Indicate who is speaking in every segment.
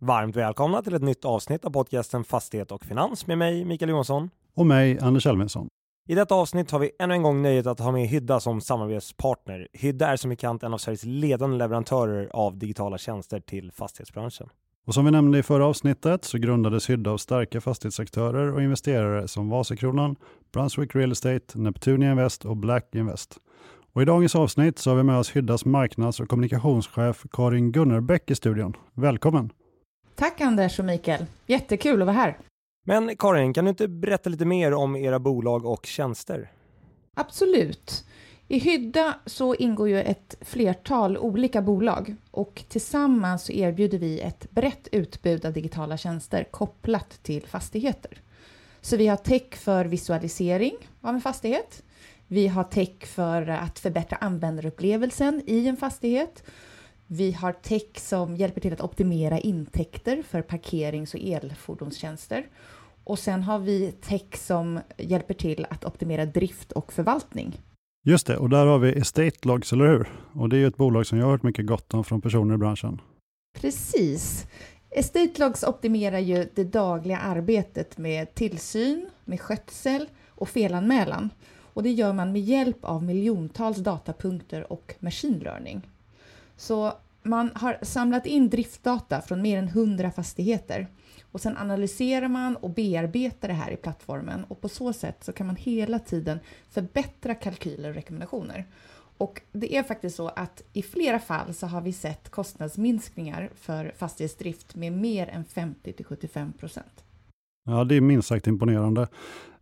Speaker 1: Varmt välkomna till ett nytt avsnitt av podcasten Fastighet och Finans med mig Mikael Johansson.
Speaker 2: Och mig Anders Elfvinsson.
Speaker 1: I detta avsnitt har vi ännu en gång nöjet att ha med Hydda som samarbetspartner. Hydda är som bekant en av Sveriges ledande leverantörer av digitala tjänster till fastighetsbranschen.
Speaker 2: Och som vi nämnde i förra avsnittet så grundades Hydda av starka fastighetsaktörer och investerare som Vasakronan, Brunswick Real Estate, Neptunia Invest och Black Invest. Och I dagens avsnitt så har vi med oss Hyddas marknads och kommunikationschef Karin Gunnarbäck i studion. Välkommen!
Speaker 3: Tack Anders och Mikael. Jättekul att vara här.
Speaker 1: Men Karin, kan du inte berätta lite mer om era bolag och tjänster?
Speaker 3: Absolut. I Hydda så ingår ju ett flertal olika bolag och tillsammans så erbjuder vi ett brett utbud av digitala tjänster kopplat till fastigheter. Så vi har tech för visualisering av en fastighet. Vi har tech för att förbättra användarupplevelsen i en fastighet vi har tech som hjälper till att optimera intäkter för parkerings och elfordonstjänster. Och sen har vi tech som hjälper till att optimera drift och förvaltning.
Speaker 2: Just det, och där har vi Estate Logs, eller hur? Och det är ju ett bolag som jag har hört mycket gott om från personer i branschen.
Speaker 3: Precis. Estate Logs optimerar ju det dagliga arbetet med tillsyn, med skötsel och felanmälan. Och det gör man med hjälp av miljontals datapunkter och machine learning. Så man har samlat in driftdata från mer än 100 fastigheter och sen analyserar man och bearbetar det här i plattformen och på så sätt så kan man hela tiden förbättra kalkyler och rekommendationer. Och det är faktiskt så att i flera fall så har vi sett kostnadsminskningar för fastighetsdrift med mer än 50 till 75 procent.
Speaker 2: Ja, det är minst sagt imponerande.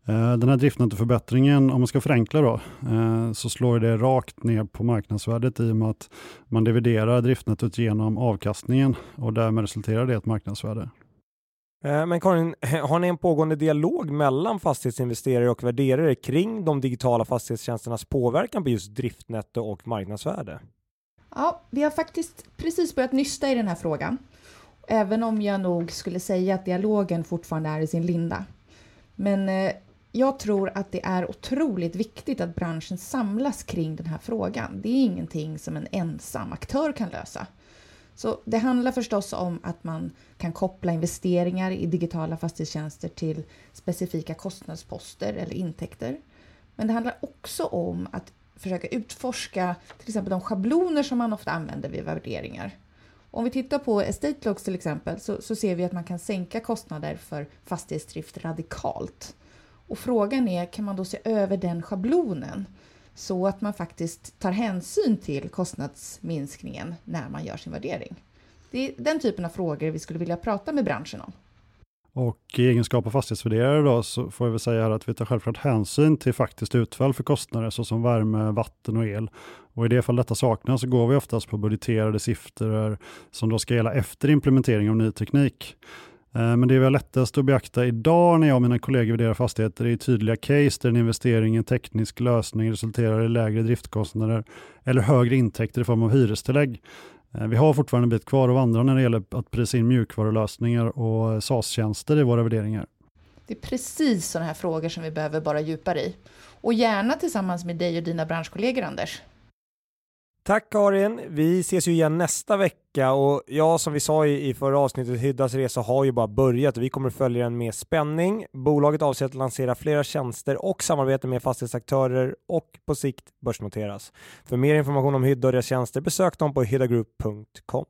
Speaker 2: Eh, den här driftnettoförbättringen, om man ska förenkla då, eh, så slår det rakt ner på marknadsvärdet i och med att man dividerar driftnettot genom avkastningen och därmed resulterar det i ett marknadsvärde.
Speaker 1: Eh, men Karin, har ni en pågående dialog mellan fastighetsinvesterare och värderare kring de digitala fastighetstjänsternas påverkan på just driftnetto och marknadsvärde?
Speaker 3: Ja, vi har faktiskt precis börjat nysta i den här frågan. Även om jag nog skulle säga att dialogen fortfarande är i sin linda. Men jag tror att det är otroligt viktigt att branschen samlas kring den här frågan. Det är ingenting som en ensam aktör kan lösa. Så det handlar förstås om att man kan koppla investeringar i digitala fastighetstjänster till specifika kostnadsposter eller intäkter. Men det handlar också om att försöka utforska till exempel de schabloner som man ofta använder vid värderingar. Om vi tittar på Estate Logs till exempel så, så ser vi att man kan sänka kostnader för fastighetsdrift radikalt. Och frågan är, kan man då se över den schablonen så att man faktiskt tar hänsyn till kostnadsminskningen när man gör sin värdering? Det är den typen av frågor vi skulle vilja prata med branschen om.
Speaker 2: Och i egenskap av fastighetsvärderare då så får jag väl säga här att vi tar självklart hänsyn till faktiskt utfall för kostnader såsom värme, vatten och el. Och i det fall detta saknas så går vi oftast på budgeterade siffror som då ska gälla efter implementering av ny teknik. Eh, men det vi har lättast att beakta idag när jag och mina kollegor värderar fastigheter är tydliga case där en investering i en teknisk lösning resulterar i lägre driftkostnader eller högre intäkter i form av hyrestillägg. Eh, vi har fortfarande en bit kvar att vandra när det gäller att prisa in mjukvarulösningar och SAS-tjänster i våra värderingar.
Speaker 3: Det är precis sådana här frågor som vi behöver bara djupare i. Och gärna tillsammans med dig och dina branschkollegor, Anders.
Speaker 1: Tack Karin. Vi ses ju igen nästa vecka och ja, som vi sa i, i förra avsnittet, Hyddas resa har ju bara börjat och vi kommer följa den med spänning. Bolaget avser att lansera flera tjänster och samarbete med fastighetsaktörer och på sikt börsnoteras. För mer information om Hydda och deras tjänster besök dem på hyddagroup.com.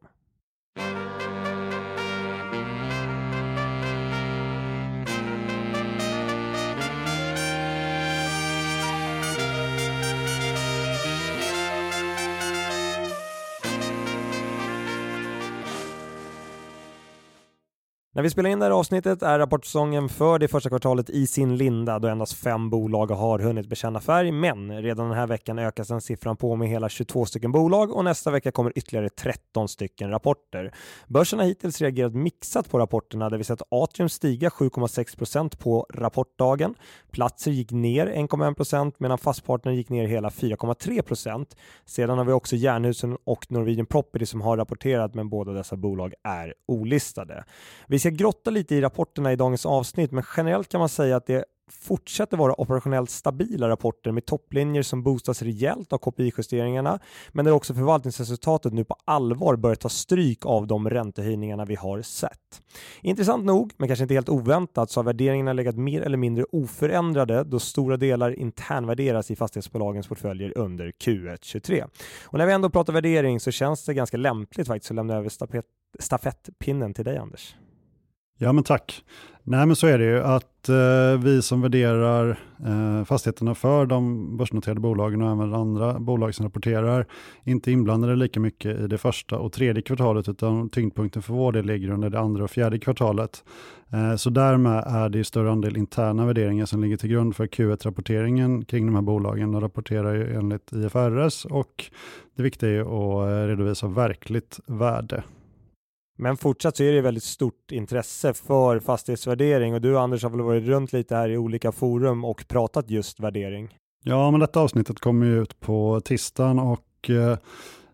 Speaker 1: När vi spelar in det här avsnittet är rapportsäsongen för det första kvartalet i sin linda då endast fem bolag har hunnit bekänna färg. Men redan den här veckan ökas den siffran på med hela 22 stycken bolag och nästa vecka kommer ytterligare 13 stycken rapporter. Börsen har hittills reagerat mixat på rapporterna där vi sett Atrium stiga 7,6% på rapportdagen. Platser gick ner 1,1% medan Fastpartner gick ner hela 4,3% Sedan har vi också Jernhusen och Norwegian Property som har rapporterat men båda dessa bolag är olistade. Vi ska grotta lite i rapporterna i dagens avsnitt, men generellt kan man säga att det fortsätter vara operationellt stabila rapporter med topplinjer som boostas rejält av KPI-justeringarna, men där också förvaltningsresultatet nu på allvar börjar ta stryk av de räntehöjningarna vi har sett. Intressant nog, men kanske inte helt oväntat, så har värderingarna legat mer eller mindre oförändrade då stora delar internvärderas i fastighetsbolagens portföljer under Q1 23. Och när vi ändå pratar värdering så känns det ganska lämpligt faktiskt att lämna över stafettpinnen till dig Anders.
Speaker 2: Ja men tack. Nej men så är det ju att eh, vi som värderar eh, fastigheterna för de börsnoterade bolagen och även andra bolag som rapporterar inte inblandade lika mycket i det första och tredje kvartalet utan tyngdpunkten för vår del ligger under det andra och fjärde kvartalet. Eh, så därmed är det i större andel interna värderingar som ligger till grund för Q1-rapporteringen kring de här bolagen. De rapporterar ju enligt IFRS och det viktiga är ju att eh, redovisa verkligt värde.
Speaker 1: Men fortsatt så är det väldigt stort intresse för fastighetsvärdering och du Anders har väl varit runt lite här i olika forum och pratat just värdering.
Speaker 2: Ja, men detta avsnittet kommer ju ut på tisdagen och eh,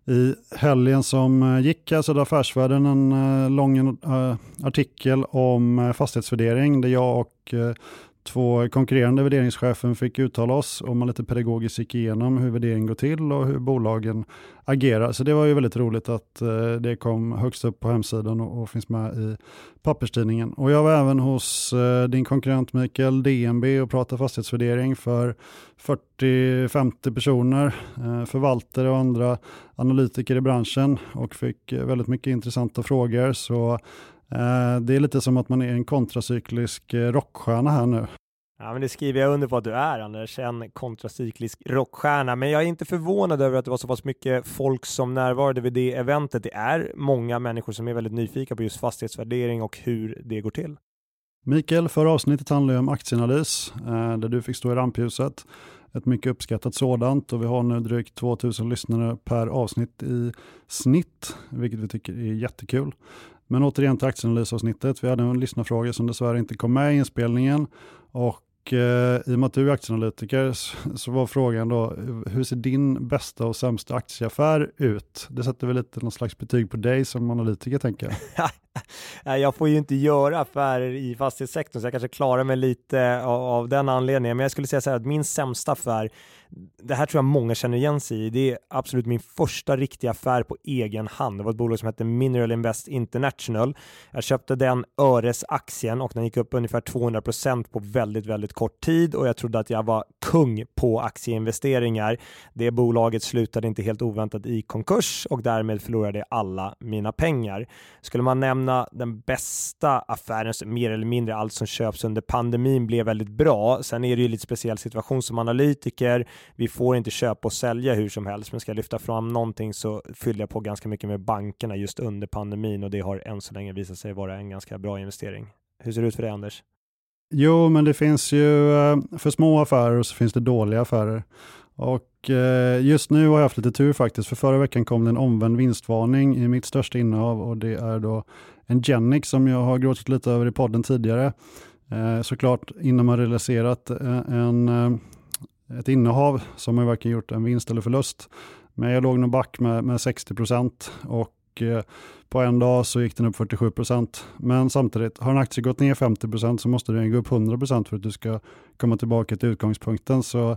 Speaker 2: i helgen som eh, gick eh, här alltså hade Affärsvärlden en eh, lång eh, artikel om eh, fastighetsvärdering där jag och två konkurrerande värderingschefen fick uttala oss och man lite pedagogiskt gick igenom hur värdering går till och hur bolagen agerar. Så det var ju väldigt roligt att eh, det kom högst upp på hemsidan och, finns med i papperstidningen. Och jag var även hos eh, din konkurrent Mikael DNB och pratade fastighetsvärdering för 40-50 personer, eh, förvaltare och andra analytiker i branschen och fick väldigt mycket intressanta frågor. Så det är lite som att man är en kontracyklisk eh, rockstjärna här nu.
Speaker 1: Ja, men det skriver jag under på att du är, Anders, en kontracyklisk rockstjärna. Men jag är inte förvånad över att det var så pass mycket folk som närvarade vid det eventet. Det är många människor som är väldigt nyfikna på just fastighetsvärdering och hur det går till.
Speaker 2: Mikael, förra avsnittet handlade om aktieanalys, eh, där du fick stå i rampljuset. Ett mycket uppskattat sådant och vi har nu drygt 2000 lyssnare per avsnitt i snitt, vilket vi tycker är jättekul. Men återigen till aktieanalysavsnittet. Vi hade en lyssnarfråga som dessvärre inte kom med i inspelningen. Och eh, i och med att du är aktieanalytiker så var frågan då, hur ser din bästa och sämsta aktieaffär ut? Det sätter väl lite någon slags betyg på dig som analytiker tänker
Speaker 1: jag. jag får ju inte göra affärer i fastighetssektorn så jag kanske klarar mig lite av, av den anledningen. Men jag skulle säga så här att min sämsta affär det här tror jag många känner igen sig i. Det är absolut min första riktiga affär på egen hand. Det var ett bolag som hette Mineral Invest International. Jag köpte den Öres-aktien och den gick upp ungefär 200% på väldigt, väldigt kort tid och jag trodde att jag var kung på aktieinvesteringar. Det bolaget slutade inte helt oväntat i konkurs och därmed förlorade jag alla mina pengar. Skulle man nämna den bästa affären, mer eller mindre allt som köps under pandemin blev väldigt bra. Sen är det ju lite speciell situation som analytiker vi får inte köpa och sälja hur som helst, men ska jag lyfta fram någonting så fyller jag på ganska mycket med bankerna just under pandemin och det har än så länge visat sig vara en ganska bra investering. Hur ser det ut för dig Anders?
Speaker 2: Jo, men det finns ju eh, för små affärer och så finns det dåliga affärer. Och eh, just nu har jag haft lite tur faktiskt, för förra veckan kom det en omvänd vinstvarning i mitt största innehav och det är då en Genic som jag har gråtit lite över i podden tidigare. Eh, såklart innan man realiserat en ett innehav som har varken gjort en vinst eller förlust. Men jag låg nog back med, med 60 procent och eh, på en dag så gick den upp 47 procent. Men samtidigt, har en aktie gått ner 50 procent så måste den gå upp 100 procent för att du ska komma tillbaka till utgångspunkten. Så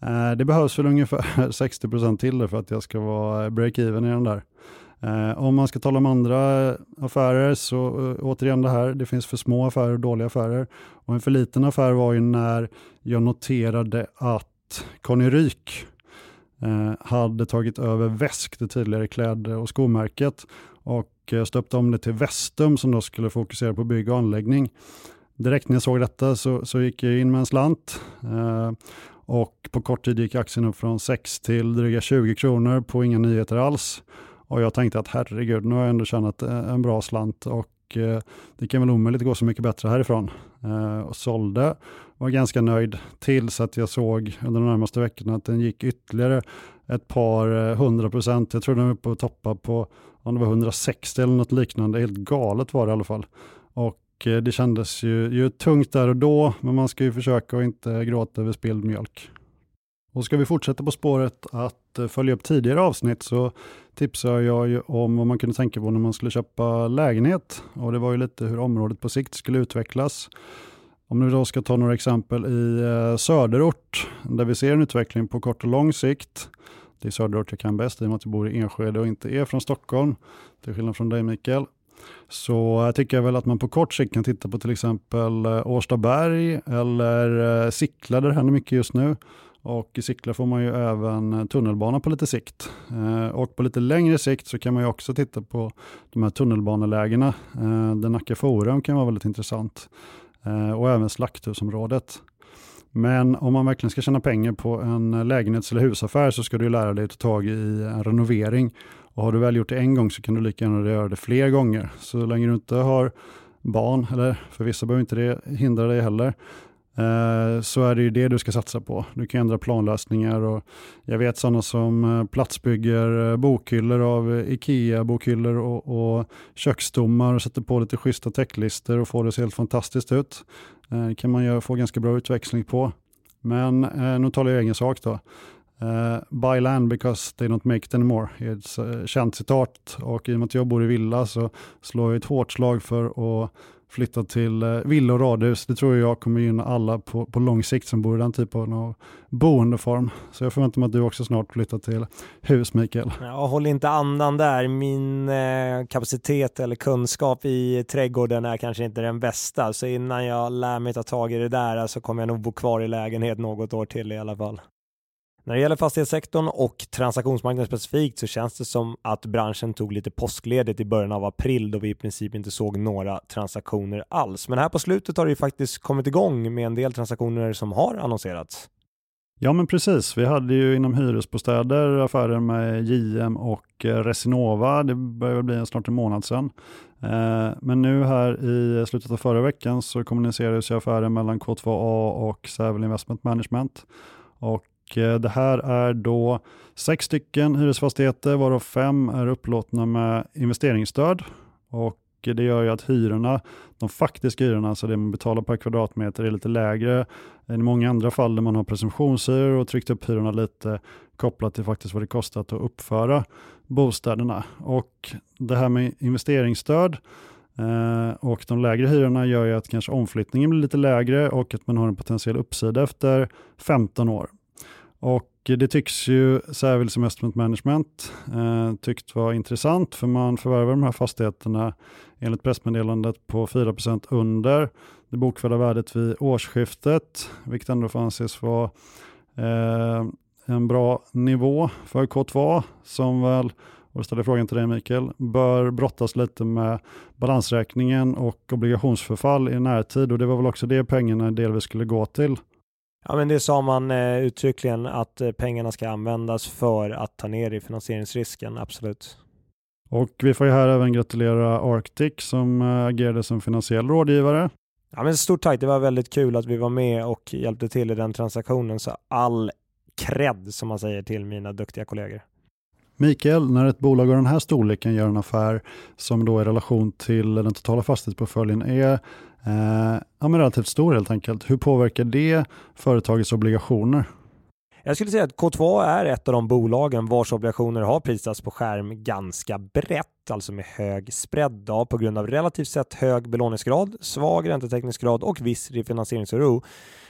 Speaker 2: eh, det behövs väl ungefär 60 procent till för att jag ska vara break-even i den där. Eh, om man ska tala om andra affärer så eh, återigen det här, det finns för små affärer och dåliga affärer. Och en för liten affär var ju när jag noterade att Conny Ryk eh, hade tagit över Väsk, det tidigare kläd och skomärket och eh, stöpte om det till Vestum som då skulle fokusera på bygg och anläggning. Direkt när jag såg detta så, så gick jag in med en slant eh, och på kort tid gick aktien upp från 6 till dryga 20 kronor på inga nyheter alls. Och jag tänkte att herregud, nu har jag ändå tjänat eh, en bra slant och och eh, det kan väl omöjligt gå så mycket bättre härifrån. Eh, och sålde var ganska nöjd tills att jag såg under de närmaste veckorna att den gick ytterligare ett par eh, hundra procent. Jag tror den var uppe och toppade på om det var 160 eller något liknande. Helt galet var det i alla fall. Och det kändes ju, ju tungt där och då, men man ska ju försöka att inte gråta över spilld mjölk. Och ska vi fortsätta på spåret att Eh, följa upp tidigare avsnitt så tipsade jag ju om vad man kunde tänka på när man skulle köpa lägenhet. Och det var ju lite hur området på sikt skulle utvecklas. Om vi då ska ta några exempel i eh, söderort, där vi ser en utveckling på kort och lång sikt. Det är söderort jag kan bäst i och med att jag bor i Enskede och inte är från Stockholm, till skillnad från dig Mikael. Så jag tycker väl att man på kort sikt kan titta på till exempel eh, Årstaberg eller Sickla där det händer mycket just nu. Och i Sickla får man ju även eh, tunnelbana på lite sikt. Eh, och på lite längre sikt så kan man ju också titta på de här tunnelbanelägena. Eh, Där Nacka Forum kan vara väldigt intressant. Eh, och även slakthusområdet. Men om man verkligen ska tjäna pengar på en lägenhets eller husaffär så ska du lära dig att ta tag i en renovering. Och har du väl gjort det en gång så kan du lika gärna göra det fler gånger. Så länge du inte har barn, eller för vissa behöver inte det hindra dig heller, Eh, så är det ju det du ska satsa på. Du kan ändra planlösningar och jag vet sådana som eh, platsbygger eh, bokhyllor av Ikea, bokhyllor och, och köksstommar och sätter på lite schyssta täcklister och får det att se helt fantastiskt ut. Det kan man ju få ganska bra utväxling på. Men nu talar jag egen sak då. Uh, buy land because they don't make it anymore. Det är ett känt citat och i och med att jag bor i villa så slår jag ett hårt slag för att flytta till eh, villor och radhus. Det tror jag kommer gynna alla på, på lång sikt som bor i den typen av boendeform. Så jag förväntar mig att du också snart flyttar till hus, Mikael.
Speaker 1: Ja, håll inte andan där. Min eh, kapacitet eller kunskap i trädgården är kanske inte den bästa, så innan jag lär mig ta tag i det där så kommer jag nog bo kvar i lägenhet något år till i alla fall. När det gäller fastighetssektorn och transaktionsmarknaden specifikt så känns det som att branschen tog lite påskledigt i början av april då vi i princip inte såg några transaktioner alls. Men här på slutet har det ju faktiskt kommit igång med en del transaktioner som har annonserats.
Speaker 2: Ja men precis, vi hade ju inom hyresbostäder affärer med JM och eh, Resinova, det börjar bli snart en månad sedan. Eh, men nu här i slutet av förra veckan så kommunicerades ju affären mellan K2A och Sävel Investment Management. Och Eh, det här är då sex stycken hyresfastigheter varav fem är upplåtna med investeringsstöd. Och det gör ju att hyrorna, de faktiska hyrorna, alltså det man betalar per kvadratmeter, är lite lägre än i många andra fall där man har presumtionshyror och tryckt upp hyrorna lite kopplat till faktiskt vad det kostar att uppföra bostäderna. Och det här med investeringsstöd eh, och de lägre hyrorna gör ju att kanske omflyttningen blir lite lägre och att man har en potentiell uppsida efter 15 år. Och det tycks ju Savills Investment Management eh, tyckt vara intressant för man förvärvar de här fastigheterna enligt pressmeddelandet på 4% under det bokförda värdet vid årsskiftet, vilket ändå får anses vara eh, en bra nivå för K2 som väl, och ställer frågan till dig Mikael, bör brottas lite med balansräkningen och obligationsförfall i närtid och det var väl också det pengarna delvis skulle gå till.
Speaker 1: Ja, men det sa man eh, uttryckligen att eh, pengarna ska användas för att ta ner i finansieringsrisken, absolut.
Speaker 2: Och vi får ju här även gratulera Arctic som äh, agerade som finansiell rådgivare.
Speaker 1: Ja, men stort tack, det var väldigt kul att vi var med och hjälpte till i den transaktionen, så all cred som man säger till mina duktiga kollegor.
Speaker 2: Mikael, när ett bolag av den här storleken gör en affär som då i relation till den totala fastighetsportföljen är Eh, Eh, ja, men relativt stor helt enkelt. Hur påverkar det företagets obligationer?
Speaker 1: Jag skulle säga att K2 är ett av de bolagen vars obligationer har prisats på skärm ganska brett, alltså med hög spread på grund av relativt sett hög belåningsgrad, svag räntetäckningsgrad och viss refinansieringsoro.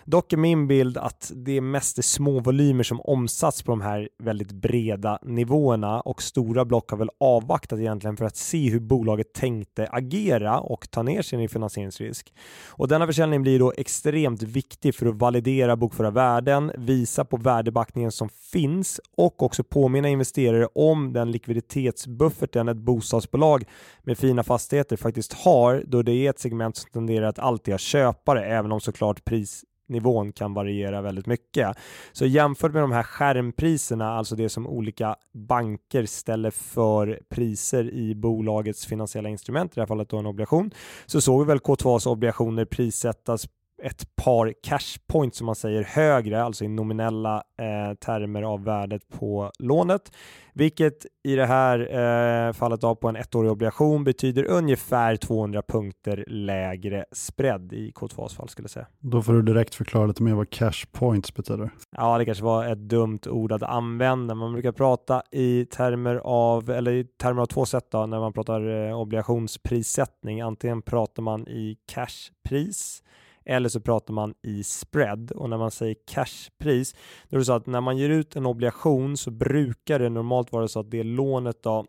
Speaker 1: Dock är min bild att det mest är små volymer som omsatts på de här väldigt breda nivåerna och stora block har väl avvaktat egentligen för att se hur bolaget tänkte agera och ta ner sin finansieringsrisk. Och denna försäljning blir då extremt viktig för att validera bokföra värden, visa på värdebackningen som finns och också påminna investerare om den likviditetsbufferten ett bostadsbolag med fina fastigheter faktiskt har då det är ett segment som tenderar att alltid ha köpare även om såklart pris nivån kan variera väldigt mycket. Så jämfört med de här skärmpriserna, alltså det som olika banker ställer för priser i bolagets finansiella instrument, i det här fallet då en obligation, så såg vi väl K2s obligationer prissättas ett par cash points som man säger högre, alltså i nominella eh, termer av värdet på lånet, vilket i det här eh, fallet av på en ettårig obligation betyder ungefär 200 punkter lägre spread i K2s fall skulle jag säga.
Speaker 2: Då får du direkt förklara lite mer vad cash points betyder.
Speaker 1: Ja, det kanske var ett dumt ord att använda. Man brukar prata i termer av, eller i termer av två sätt då, när man pratar eh, obligationsprissättning. Antingen pratar man i cashpris eller så pratar man i spread. Och när man säger cashpris då är det så att när man ger ut en obligation så brukar det normalt vara så att det lånet då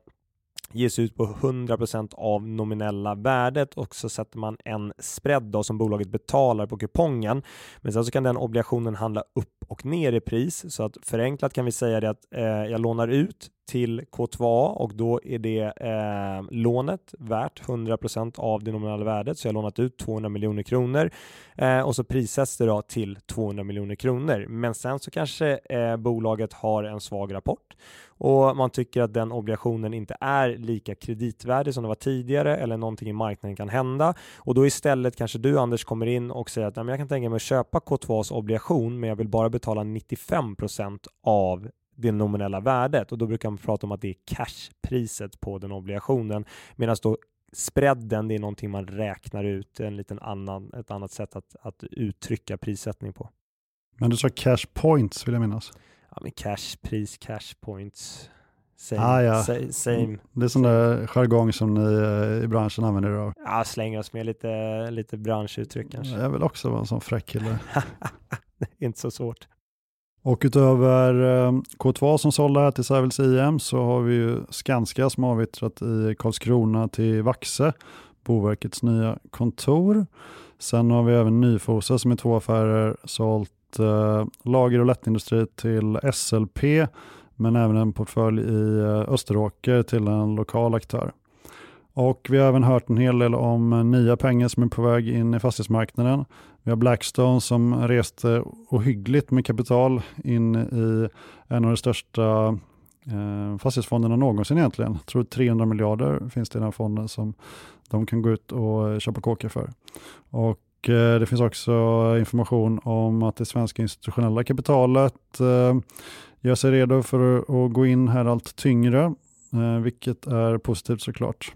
Speaker 1: ges ut på 100% av nominella värdet. Och så sätter man en spread då som bolaget betalar på kupongen. Men sen så kan den obligationen handla upp och ner i pris. Så att förenklat kan vi säga det att eh, jag lånar ut till K2A och då är det eh, lånet värt 100% av det nominella värdet så jag har lånat ut 200 miljoner kronor eh, och så prissätts det då till 200 miljoner kronor. Men sen så kanske eh, bolaget har en svag rapport och man tycker att den obligationen inte är lika kreditvärdig som det var tidigare eller någonting i marknaden kan hända och då istället kanske du Anders kommer in och säger att jag kan tänka mig att köpa K2As obligation men jag vill bara betala 95% av det nominella värdet och då brukar man prata om att det är cashpriset på den obligationen medan då spreaden det är någonting man räknar ut en liten annan, ett annat sätt att, att uttrycka prissättning på.
Speaker 2: Men du sa cash points vill jag minnas.
Speaker 1: Ja, men cash, pris, cash points. Same,
Speaker 2: ah, ja.
Speaker 1: same.
Speaker 2: Det är sån där jargong som ni eh, i branschen använder idag.
Speaker 1: Ja, slänger oss med lite, lite branschuttryck kanske.
Speaker 2: Jag vill också vara en sån fräck kille.
Speaker 1: inte så svårt.
Speaker 2: Och utöver eh, K2 som sålde här till Sävels IM så har vi ju Skanska som avyttrat i Karlskrona till Vaxe, Boverkets nya kontor. Sen har vi även Nyfosa som i två affärer sålt eh, lager och lättindustri till SLP men även en portfölj i eh, Österåker till en lokal aktör. Och vi har även hört en hel del om eh, nya pengar som är på väg in i fastighetsmarknaden. Vi har Blackstone som reste ohyggligt med kapital in i en av de största eh, fastighetsfonderna någonsin egentligen. Jag tror 300 miljarder finns det i den fonden som de kan gå ut och köpa kåkar för. Och eh, det finns också information om att det svenska institutionella kapitalet eh, gör sig redo för att gå in här allt tyngre, eh, vilket är positivt såklart.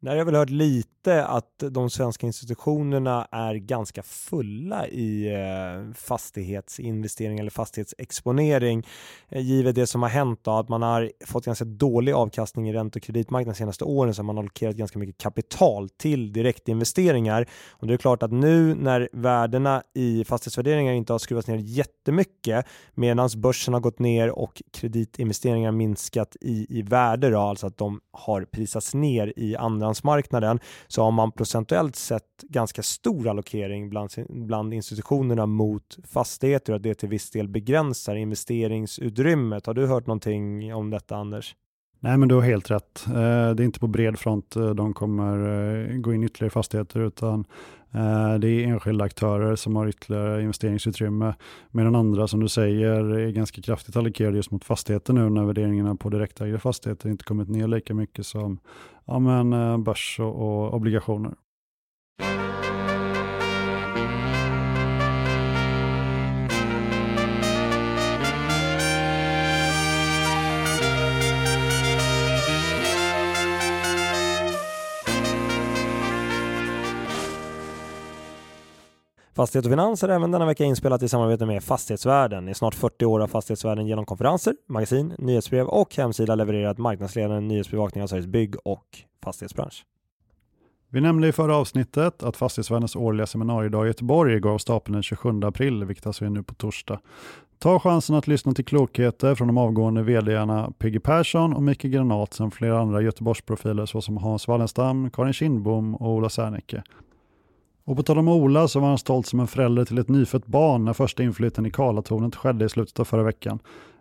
Speaker 1: Där har jag väl hört lite att de svenska institutionerna är ganska fulla i eh, fastighetsinvestering eller fastighetsexponering eh, givet det som har hänt då att man har fått ganska dålig avkastning i ränte och kreditmarknaden de senaste åren så har man allokerat ganska mycket kapital till direktinvesteringar. Och det är klart att nu när värdena i fastighetsvärderingar inte har skruvats ner jättemycket medan börsen har gått ner och kreditinvesteringar minskat i, i värde då, alltså att de har prisats ner i andra andrahandsmarknaden så har man procentuellt sett ganska stor allokering bland, bland institutionerna mot fastigheter och att det till viss del begränsar investeringsutrymmet. Har du hört någonting om detta Anders?
Speaker 2: Nej, men du har helt rätt. Eh, det är inte på bred front eh, de kommer eh, gå in ytterligare i fastigheter, utan Eh, det är enskilda aktörer som har ytterligare investeringsutrymme, medan andra, som du säger, är ganska kraftigt allokerade just mot fastigheter nu när värderingarna på direktägda fastigheter inte kommit ner lika mycket som ja, men, eh, börs och, och obligationer.
Speaker 1: Fastighet och Finans är även denna vecka inspelat i samarbete med Fastighetsvärlden. I snart 40 år har Fastighetsvärlden genom konferenser, magasin, nyhetsbrev och hemsida levererat marknadsledande nyhetsbevakning av Sveriges bygg och fastighetsbransch.
Speaker 2: Vi nämnde i förra avsnittet att Fastighetsvärdens årliga seminariedag i Göteborg går av stapeln den 27 april, vilket alltså är nu på torsdag. Ta chansen att lyssna till klokheter från de avgående vdarna Peggy Persson och Mikael Granat samt flera andra Göteborgsprofiler såsom Hans Wallenstam, Karin Kindbom och Ola Serneke. Och på tal om Ola så var han stolt som en förälder till ett nyfött barn när första inflytten i Karlatornet skedde i slutet av förra veckan.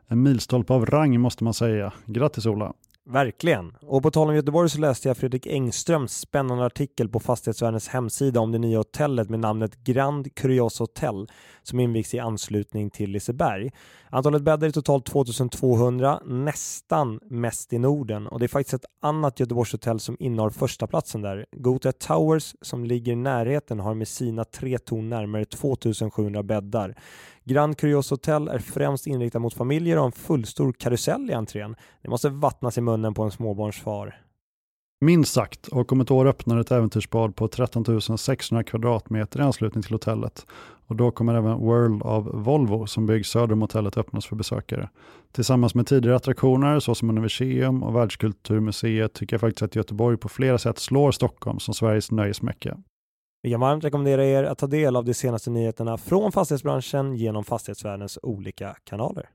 Speaker 2: En milstolpe av rang måste man säga. Grattis Ola!
Speaker 1: Verkligen. Och på tal om Göteborg så läste jag Fredrik Engströms spännande artikel på Fastighetsvärdens hemsida om det nya hotellet med namnet Grand Curios Hotel som invigs i anslutning till Liseberg. Antalet bäddar är totalt 2200, nästan mest i Norden och det är faktiskt ett annat Göteborgshotell som innehar första platsen där. Gothia Towers som ligger i närheten har med sina tre torn närmare 2700 bäddar. Grand Curios Hotel är främst inriktat mot familjer och har en fullstor karusell i entrén. Det måste vattnas i munnen på en småbarnsfar.
Speaker 2: Minst sagt, och om ett år öppnar ett äventyrsbad på 13 600 kvadratmeter i anslutning till hotellet. Och då kommer även World of Volvo som byggs söder om hotellet öppnas för besökare. Tillsammans med tidigare attraktioner såsom Universium och Världskulturmuseet tycker jag faktiskt att Göteborg på flera sätt slår Stockholm som Sveriges nöjesmecka.
Speaker 1: Vi kan varmt rekommendera er att ta del av de senaste nyheterna från fastighetsbranschen genom fastighetsvärldens olika kanaler.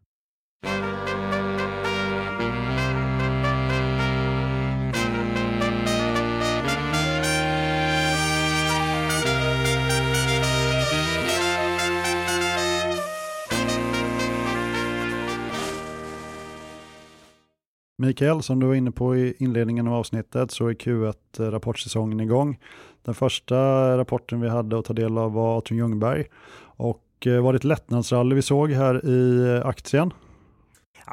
Speaker 2: Mikael, som du var inne på i inledningen av avsnittet så är Q1-rapportsäsongen igång. Den första rapporten vi hade att ta del av var Atrium Ljungberg och eh, var det ett lättnadsrally vi såg här i eh, aktien?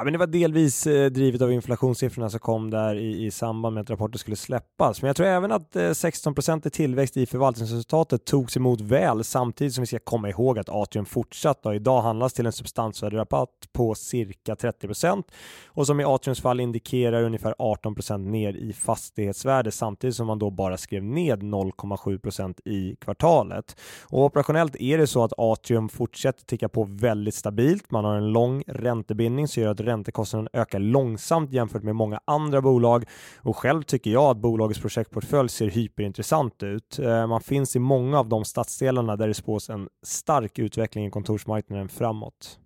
Speaker 1: Ja, men det var delvis eh, drivet av inflationssiffrorna som kom där i, i samband med att rapporten skulle släppas. Men jag tror även att eh, 16 i tillväxt i förvaltningsresultatet togs emot väl samtidigt som vi ska komma ihåg att Atrium fortsatt och idag handlas till en substansvärderabatt på cirka 30% och som i Atriums fall indikerar ungefär 18% ner i fastighetsvärde samtidigt som man då bara skrev ned 0,7% i kvartalet. Och operationellt är det så att Atrium fortsätter ticka på väldigt stabilt. Man har en lång räntebindning som gör att räntekostnaden ökar långsamt jämfört med många andra bolag och själv tycker jag att bolagets projektportfölj ser hyperintressant ut. Eh, man finns i många av de stadsdelarna där det spås en stark utveckling i kontorsmarknaden framåt.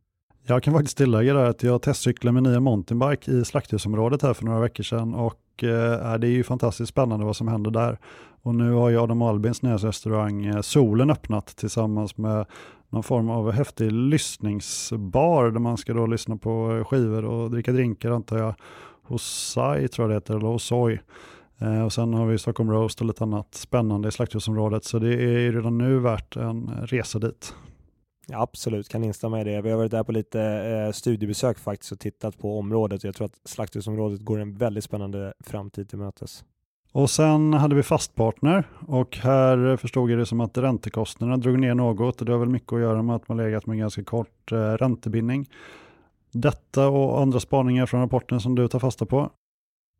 Speaker 2: Jag kan faktiskt tillägga där att jag testcyklade med nya mountainbike i slakthusområdet här för några veckor sedan och eh, det är ju fantastiskt spännande vad som händer där. Och nu har ju Adam Albins nya restaurang eh, Solen öppnat tillsammans med någon form av häftig lyssningsbar där man ska då lyssna på eh, skivor och dricka drinkar antar jag. Hosai tror jag det heter, eller Hosoi. Eh, och sen har vi Stockholm Roast och lite annat spännande i slakthusområdet så det är redan nu värt en resa dit.
Speaker 1: Ja, absolut, kan instämma i det. Vi har varit där på lite eh, studiebesök faktiskt och tittat på området. Jag tror att slakthusområdet går en väldigt spännande framtid till mötes.
Speaker 2: Och sen hade vi fastpartner och här förstod jag det som att räntekostnaderna drog ner något. Och det har väl mycket att göra med att man legat med ganska kort eh, räntebindning. Detta och andra spaningar från rapporten som du tar fasta på.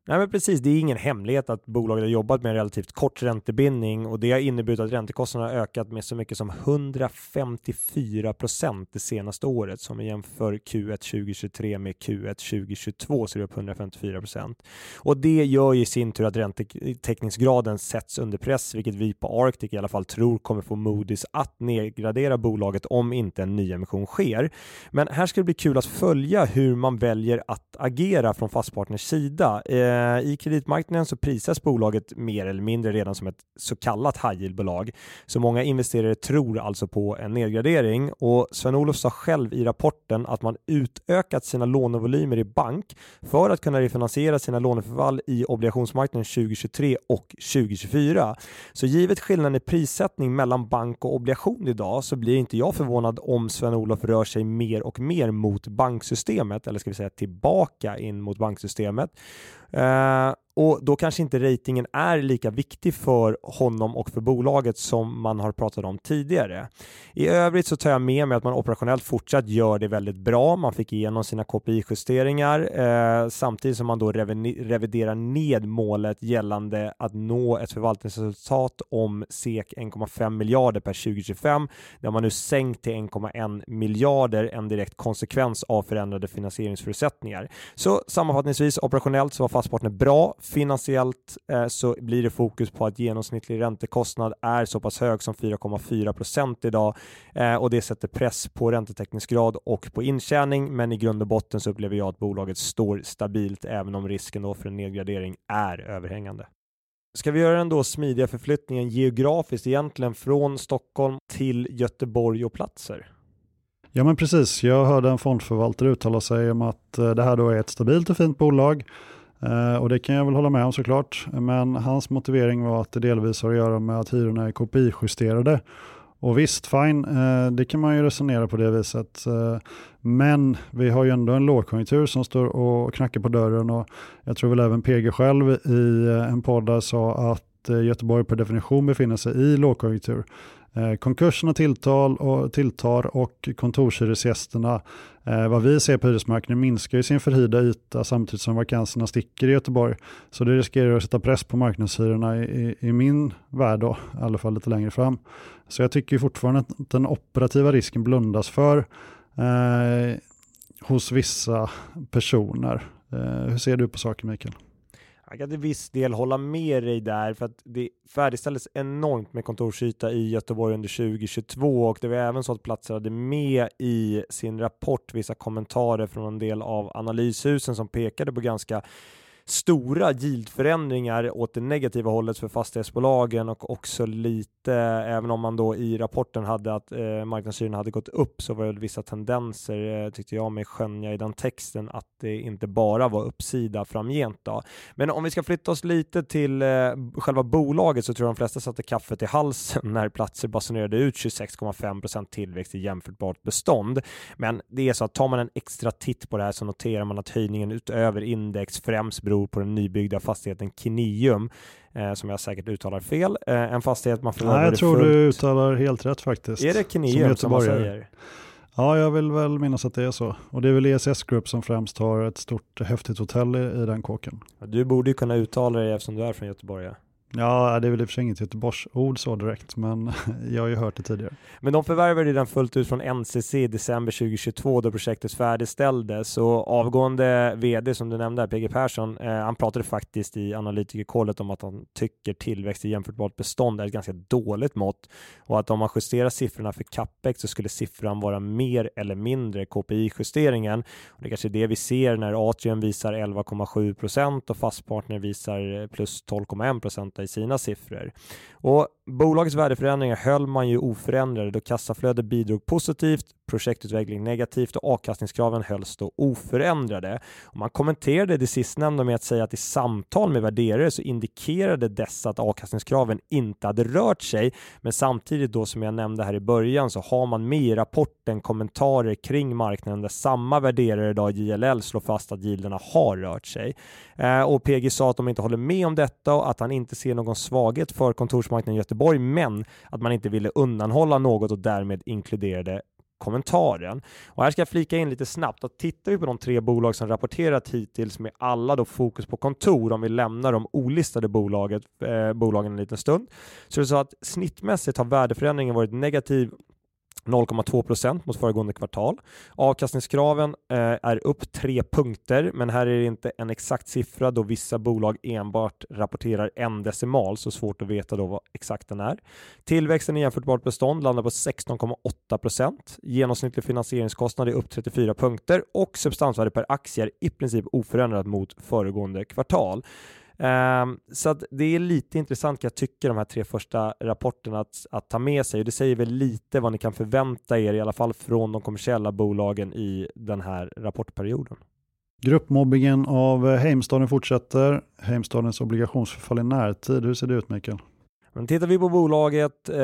Speaker 1: Nej, men precis. Det är ingen hemlighet att bolaget har jobbat med en relativt kort räntebindning och det har inneburit att räntekostnaderna har ökat med så mycket som 154 procent det senaste året. Som vi jämför Q1 2023 med Q1 2022 så är det upp 154 procent. Och det gör i sin tur att räntetäckningsgraden sätts under press, vilket vi på Arctic i alla fall tror kommer få Moody's att nedgradera bolaget om inte en nyemission sker. Men här ska det bli kul att följa hur man väljer att agera från fastpartners sida. Eh, Eh, I kreditmarknaden så prisas bolaget mer eller mindre redan som ett så kallat high yield-bolag. Så många investerare tror alltså på en nedgradering och Sven-Olof sa själv i rapporten att man utökat sina lånevolymer i bank för att kunna refinansiera sina låneförfall i obligationsmarknaden 2023 och 2024. Så givet skillnaden i prissättning mellan bank och obligation idag så blir inte jag förvånad om Sven-Olof rör sig mer och mer mot banksystemet eller ska vi säga tillbaka in mot banksystemet. Uh, och då kanske inte ratingen är lika viktig för honom och för bolaget som man har pratat om tidigare. I övrigt så tar jag med mig att man operationellt fortsatt gör det väldigt bra. Man fick igenom sina KPI-justeringar eh, samtidigt som man då reviderar ned målet gällande att nå ett förvaltningsresultat om SEK 1,5 miljarder per 2025 där man nu sänkt till 1,1 miljarder en direkt konsekvens av förändrade finansieringsförutsättningar. Så sammanfattningsvis operationellt så var Fastpartner bra Finansiellt eh, så blir det fokus på att genomsnittlig räntekostnad är så pass hög som 4,4 procent idag eh, och det sätter press på räntetäckningsgrad och på intjäning. Men i grund och botten så upplever jag att bolaget står stabilt även om risken då för en nedgradering är överhängande. Ska vi göra den då smidiga förflyttningen geografiskt egentligen från Stockholm till Göteborg och platser?
Speaker 2: Ja men precis, jag hörde en fondförvaltare uttala sig om att eh, det här då är ett stabilt och fint bolag Eh, och det kan jag väl hålla med om såklart. Men hans motivering var att det delvis har att göra med att hyrorna är KPI-justerade. Och visst, fine, eh, det kan man ju resonera på det viset. Eh, men vi har ju ändå en lågkonjunktur som står och knackar på dörren och jag tror väl även PG själv i en podd där sa att Göteborg per definition befinner sig i lågkonjunktur. Eh, konkurserna tilltal och, tilltar och kontorshyresgästerna, eh, vad vi ser på hyresmarknaden, minskar ju sin förhyrda yta samtidigt som vakanserna sticker i Göteborg. Så det riskerar att sätta press på marknadshyrorna i, i min värld då, i alla fall lite längre fram. Så jag tycker fortfarande att den operativa risken blundas för eh, hos vissa personer. Eh, hur ser du på saken Mikael?
Speaker 1: Jag kan till viss del hålla med dig där för att det färdigställdes enormt med kontorsyta i Göteborg under 2022 och det var även så att platser hade med i sin rapport vissa kommentarer från en del av analyshusen som pekade på ganska stora yieldförändringar åt det negativa hållet för fastighetsbolagen och också lite, även om man då i rapporten hade att eh, marknadshyrorna hade gått upp så var det vissa tendenser eh, tyckte jag mig skönja i den texten att det inte bara var uppsida framgent då. Men om vi ska flytta oss lite till eh, själva bolaget så tror jag de flesta satte kaffet i halsen när platser basunerade ut 26,5% tillväxt i jämförbart bestånd. Men det är så att tar man en extra titt på det här så noterar man att höjningen utöver index främst beror beror på den nybyggda fastigheten Kineum eh, som jag säkert uttalar fel. Eh, en fastighet man
Speaker 2: förvärvade Nej, jag tror fullt. du uttalar helt rätt faktiskt.
Speaker 1: Är det Kineum som, som man säger?
Speaker 2: Ja, jag vill väl minnas att det är så. Och det är väl ESS Group som främst har ett stort häftigt hotell i, i den kåken.
Speaker 1: Du borde ju kunna uttala det eftersom du är från Göteborg. Ja.
Speaker 2: Ja, det är väl i och för sig inget Göteborgsord så direkt, men jag har ju hört det tidigare.
Speaker 1: Men de förvärvade den fullt ut från NCC i december 2022 då projektet färdigställdes och avgående vd som du nämnde, PG Persson, eh, han pratade faktiskt i analytikerkollet om att han tycker tillväxt i jämförbart bestånd är ett ganska dåligt mått och att om man justerar siffrorna för capex så skulle siffran vara mer eller mindre KPI-justeringen. Det kanske är det vi ser när Atrium visar 11,7 procent och Fastpartner visar plus 12,1 procent i sina siffror. Och bolagets värdeförändringar höll man ju oförändrade då kassaflöde bidrog positivt, projektutveckling negativt och avkastningskraven hölls då oförändrade. Och man kommenterade det sistnämnda med att säga att i samtal med värderare så indikerade dessa att avkastningskraven inte hade rört sig. Men samtidigt då som jag nämnde här i början så har man med i rapporten kommentarer kring marknaden där samma värderare idag JLL slår fast att gilderna har rört sig. Eh, och PG sa att de inte håller med om detta och att han inte ser någon svaghet för kontorsmarknaden i Göteborg, men att man inte ville undanhålla något och därmed inkluderade kommentaren. Och här ska jag flika in lite snabbt att tittar vi på de tre bolag som rapporterat hittills med alla då fokus på kontor om vi lämnar de olistade bolaget, eh, bolagen en liten stund så är det så att snittmässigt har värdeförändringen varit negativ 0,2 procent mot föregående kvartal. Avkastningskraven eh, är upp tre punkter, men här är det inte en exakt siffra då vissa bolag enbart rapporterar en decimal, så svårt att veta då vad exakt den är. Tillväxten i jämförbart bestånd landar på 16,8 procent. Genomsnittlig finansieringskostnad är upp 34 punkter och substansvärde per aktie är i princip oförändrat mot föregående kvartal. Um, så att det är lite intressant kan jag tycka de här tre första rapporterna att, att ta med sig. Det säger väl lite vad ni kan förvänta er i alla fall från de kommersiella bolagen i den här rapportperioden.
Speaker 2: Gruppmobbingen av Heimstaden fortsätter. Heimstadens obligationsförfall i närtid. Hur ser det ut Mikael?
Speaker 1: Men tittar vi på bolaget eh,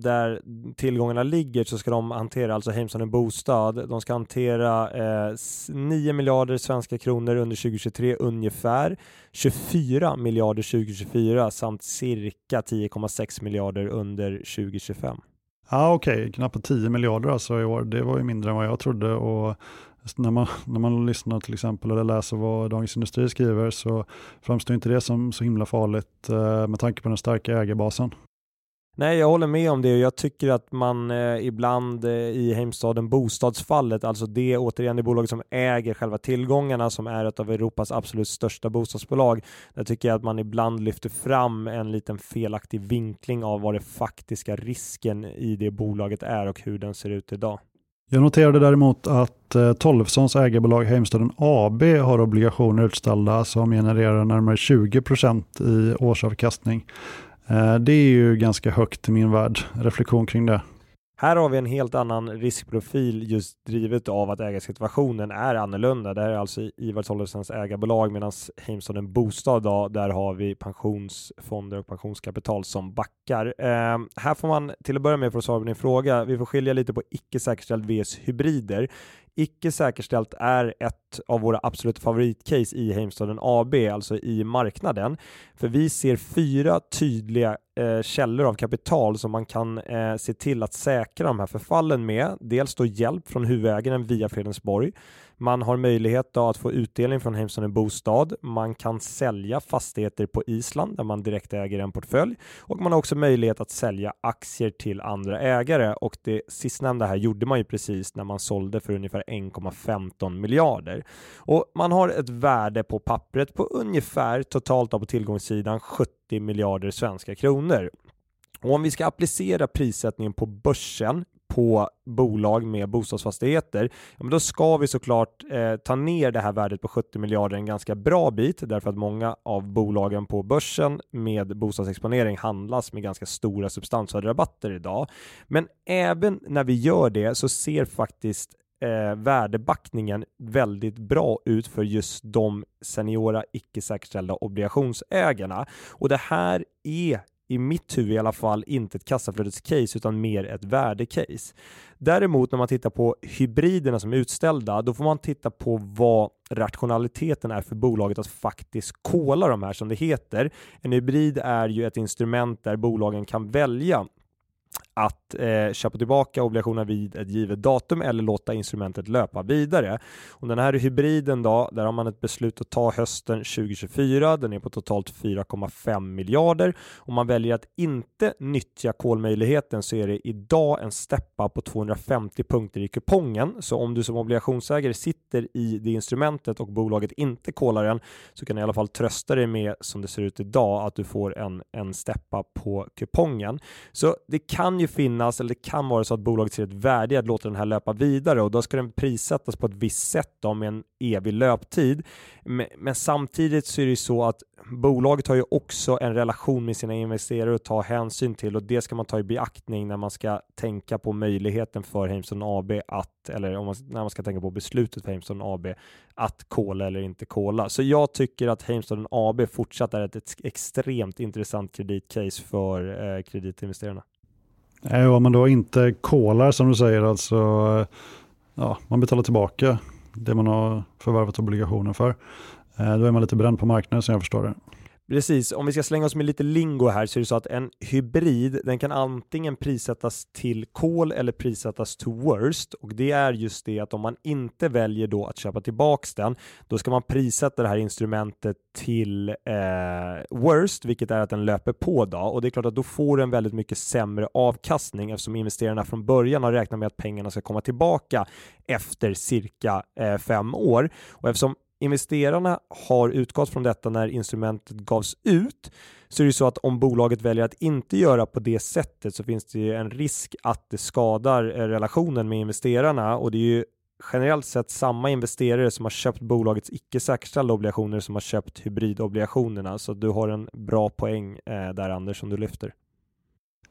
Speaker 1: där tillgångarna ligger så ska de hantera, alltså Heimstaden Bostad, de ska hantera eh, 9 miljarder svenska kronor under 2023 ungefär, 24 miljarder 2024 samt cirka 10,6 miljarder under 2025.
Speaker 2: Ja, Okej, okay. knappt 10 miljarder alltså i år. Det var ju mindre än vad jag trodde och när man, när man lyssnar till exempel eller läser vad Dagens Industri skriver så framstår inte det som så himla farligt eh, med tanke på den starka ägarbasen.
Speaker 1: Nej, jag håller med om det och jag tycker att man eh, ibland eh, i Heimstaden bostadsfallet, alltså det återigen det bolaget som äger själva tillgångarna som är ett av Europas absolut största bostadsbolag. Där tycker jag att man ibland lyfter fram en liten felaktig vinkling av vad det faktiska risken i det bolaget är och hur den ser ut idag.
Speaker 2: Jag noterade däremot att eh, Tolvssons ägarbolag Heimstaden AB har obligationer utställda som genererar närmare 20 procent i årsavkastning. Eh, det är ju ganska högt i min värld. Reflektion kring det.
Speaker 1: Här har vi en helt annan riskprofil just drivet av att ägarsituationen är annorlunda. Det här är alltså Ivar Tollesens ägarbolag medan Heimstaden Bostad då, där har vi pensionsfonder och pensionskapital som backar. Eh, här får man till att börja med för att svara på din fråga. Vi får skilja lite på icke säkerställd vs hybrider. Icke säkerställt är ett av våra absoluta favoritcase i Heimstaden AB, alltså i marknaden. För vi ser fyra tydliga eh, källor av kapital som man kan eh, se till att säkra de här förfallen med. Dels då hjälp från huvudägaren via Fredensborg. Man har möjlighet att få utdelning från Heimstaden en bostad. Man kan sälja fastigheter på Island där man direkt äger en portfölj och man har också möjlighet att sälja aktier till andra ägare och det sistnämnda här gjorde man ju precis när man sålde för ungefär 1,15 miljarder. Och man har ett värde på pappret på ungefär totalt på tillgångssidan 70 miljarder svenska kronor. Och om vi ska applicera prissättningen på börsen på bolag med bostadsfastigheter, ja, men då ska vi såklart eh, ta ner det här värdet på 70 miljarder en ganska bra bit därför att många av bolagen på börsen med bostadsexponering handlas med ganska stora substansrabatter idag. Men även när vi gör det så ser faktiskt eh, värdebackningen väldigt bra ut för just de seniora icke säkerställda obligationsägarna och det här är i mitt huvud i alla fall inte ett kassaflödescase utan mer ett värdecase. Däremot när man tittar på hybriderna som är utställda, då får man titta på vad rationaliteten är för bolaget att faktiskt kola de här som det heter. En hybrid är ju ett instrument där bolagen kan välja att eh, köpa tillbaka obligationerna vid ett givet datum eller låta instrumentet löpa vidare. Och den här hybriden då, där har man ett beslut att ta hösten 2024. Den är på totalt 4,5 miljarder. Om man väljer att inte nyttja kolmöjligheten så är det idag en steppa på 250 punkter i kupongen. Så om du som obligationsägare sitter i det instrumentet och bolaget inte kolar den så kan du i alla fall trösta dig med som det ser ut idag att du får en, en steppa på kupongen. Så det kan ju finnas, eller det kan vara så att bolaget ser ett värde i att låta den här löpa vidare och då ska den prissättas på ett visst sätt då, med en evig löptid. Men, men samtidigt så är det ju så att bolaget har ju också en relation med sina investerare att ta hänsyn till och det ska man ta i beaktning när man ska tänka på möjligheten för Heimston AB att, eller om man, när man ska tänka på beslutet för Heimston AB att kola eller inte kola. Så jag tycker att Heimstaden AB fortsatt är ett, ett extremt intressant kreditcase för eh, kreditinvesterarna.
Speaker 2: Eh, Nej, om man då inte kolar som du säger, alltså eh, ja, man betalar tillbaka det man har förvärvat obligationen för. Eh, då är man lite bränd på marknaden som jag förstår det.
Speaker 1: Precis, om vi ska slänga oss med lite lingo här så är det så att en hybrid den kan antingen prissättas till call eller prissättas to worst. Och det är just det att om man inte väljer då att köpa tillbaks den då ska man prissätta det här instrumentet till eh, worst vilket är att den löper på då. Och det är klart att då får den väldigt mycket sämre avkastning eftersom investerarna från början har räknat med att pengarna ska komma tillbaka efter cirka eh, fem år. Och eftersom investerarna har utgått från detta när instrumentet gavs ut så är det så att om bolaget väljer att inte göra på det sättet så finns det ju en risk att det skadar eh, relationen med investerarna och det är ju generellt sett samma investerare som har köpt bolagets icke säkerställda obligationer som har köpt hybridobligationerna så du har en bra poäng eh, där Anders som du lyfter.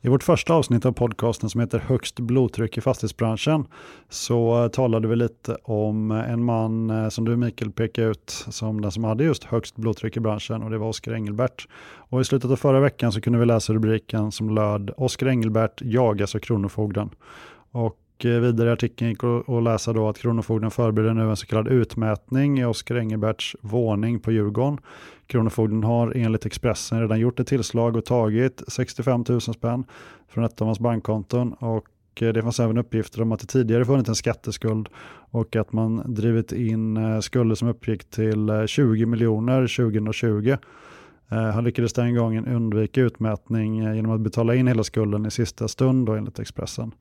Speaker 2: I vårt första avsnitt av podcasten som heter Högst blodtryck i fastighetsbranschen så eh, talade vi lite om eh, en man eh, som du Mikael pekade ut som den som hade just högst blodtryck i branschen och det var Oskar Engelbert. Och i slutet av förra veckan så kunde vi läsa rubriken som löd Oskar Engelbert jagas av Kronofogden. Och Eh, vidare i artikeln gick att läsa då att Kronofogden förbereder nu en så kallad utmätning i Oskar Engelberts våning på Djurgården. Kronofogden har enligt Expressen redan gjort ett tillslag och tagit 65 000 spänn från ett av hans bankkonton och eh, det fanns även uppgifter om att det tidigare funnits en skatteskuld och att man drivit in eh, skulder som uppgick till 20 miljoner 2020. Han lyckades den gången undvika utmätning genom att betala in hela skulden i sista stund då, enligt Expressen.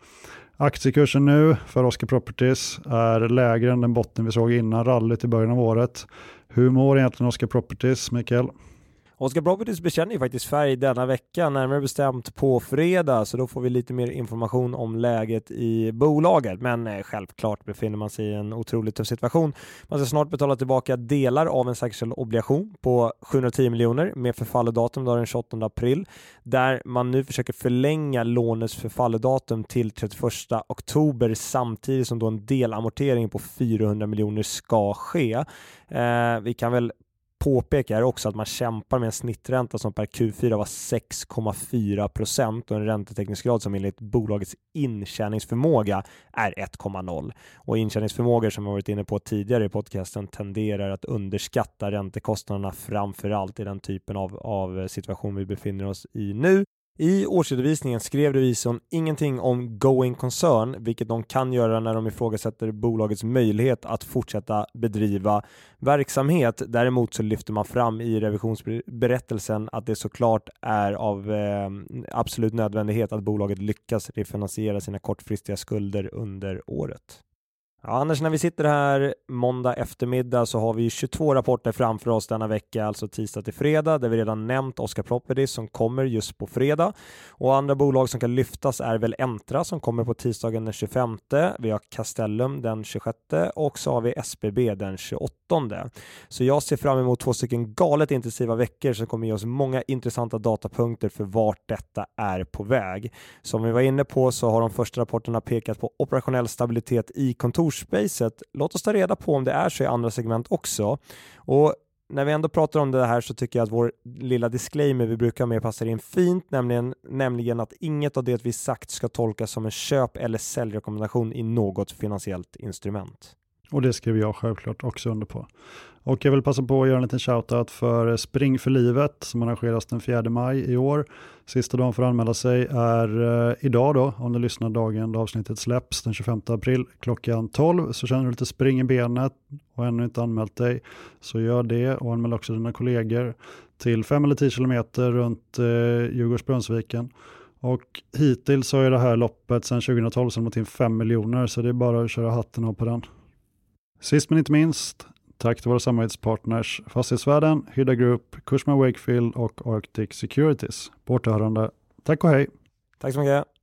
Speaker 2: Aktiekursen nu för Oscar Properties är lägre än den botten vi såg innan rallyt i början av året. Hur mår egentligen Oscar Properties, Mikael?
Speaker 1: Oscar Properties bekänner ju faktiskt färg denna vecka, närmare bestämt på fredag, så då får vi lite mer information om läget i bolaget. Men eh, självklart befinner man sig i en otroligt tuff situation. Man ska snart betala tillbaka delar av en säkerställd obligation på 710 miljoner med förfallodatum den 28 april, där man nu försöker förlänga lånets förfallodatum till 31 oktober samtidigt som då en delamortering på 400 miljoner ska ske. Eh, vi kan väl påpeka är också att man kämpar med en snittränta som per Q4 var 6,4 procent och en räntetäckningsgrad som enligt bolagets intjäningsförmåga är 1,0. Och intjäningsförmågor som jag varit inne på tidigare i podcasten tenderar att underskatta räntekostnaderna framför allt i den typen av, av situation vi befinner oss i nu i årsredovisningen skrev revisorn ingenting om going concern, vilket de kan göra när de ifrågasätter bolagets möjlighet att fortsätta bedriva verksamhet. Däremot så lyfter man fram i revisionsberättelsen att det såklart är av eh, absolut nödvändighet att bolaget lyckas refinansiera sina kortfristiga skulder under året. Ja, Anders, när vi sitter här måndag eftermiddag så har vi 22 rapporter framför oss denna vecka, alltså tisdag till fredag, där vi redan nämnt Oscar Properties som kommer just på fredag. Och andra bolag som kan lyftas är väl Entra som kommer på tisdagen den 25. Vi har Castellum den 26 och så har vi SBB den 28. Så jag ser fram emot två stycken galet intensiva veckor som kommer ge oss många intressanta datapunkter för vart detta är på väg. Som vi var inne på så har de första rapporterna pekat på operationell stabilitet i kontorsspacet. Låt oss ta reda på om det är så i andra segment också. Och när vi ändå pratar om det här så tycker jag att vår lilla disclaimer vi brukar med passar in fint, nämligen, nämligen att inget av det vi sagt ska tolkas som en köp eller säljrekommendation i något finansiellt instrument.
Speaker 2: Och det skriver jag självklart också under på. Och jag vill passa på att göra en liten shoutout för Spring för livet som arrangeras den 4 maj i år. Sista dagen för att anmäla sig är eh, idag då, om du lyssnar dagen då avsnittet släpps den 25 april klockan 12. Så känner du lite spring i benet och ännu inte anmält dig så gör det och anmäl också dina kollegor till 5 eller 10 kilometer runt eh, Djurgårdsbrunnsviken. Och hittills har ju det här loppet sedan 2012 samlat in 5 miljoner så det är bara att köra hatten av på den. Sist men inte minst, tack till våra samarbetspartners Fastighetsvärden, Hydda Group, Cushman Wakefield och Arctic Securities. På återhörande. Tack och hej!
Speaker 1: Tack så mycket!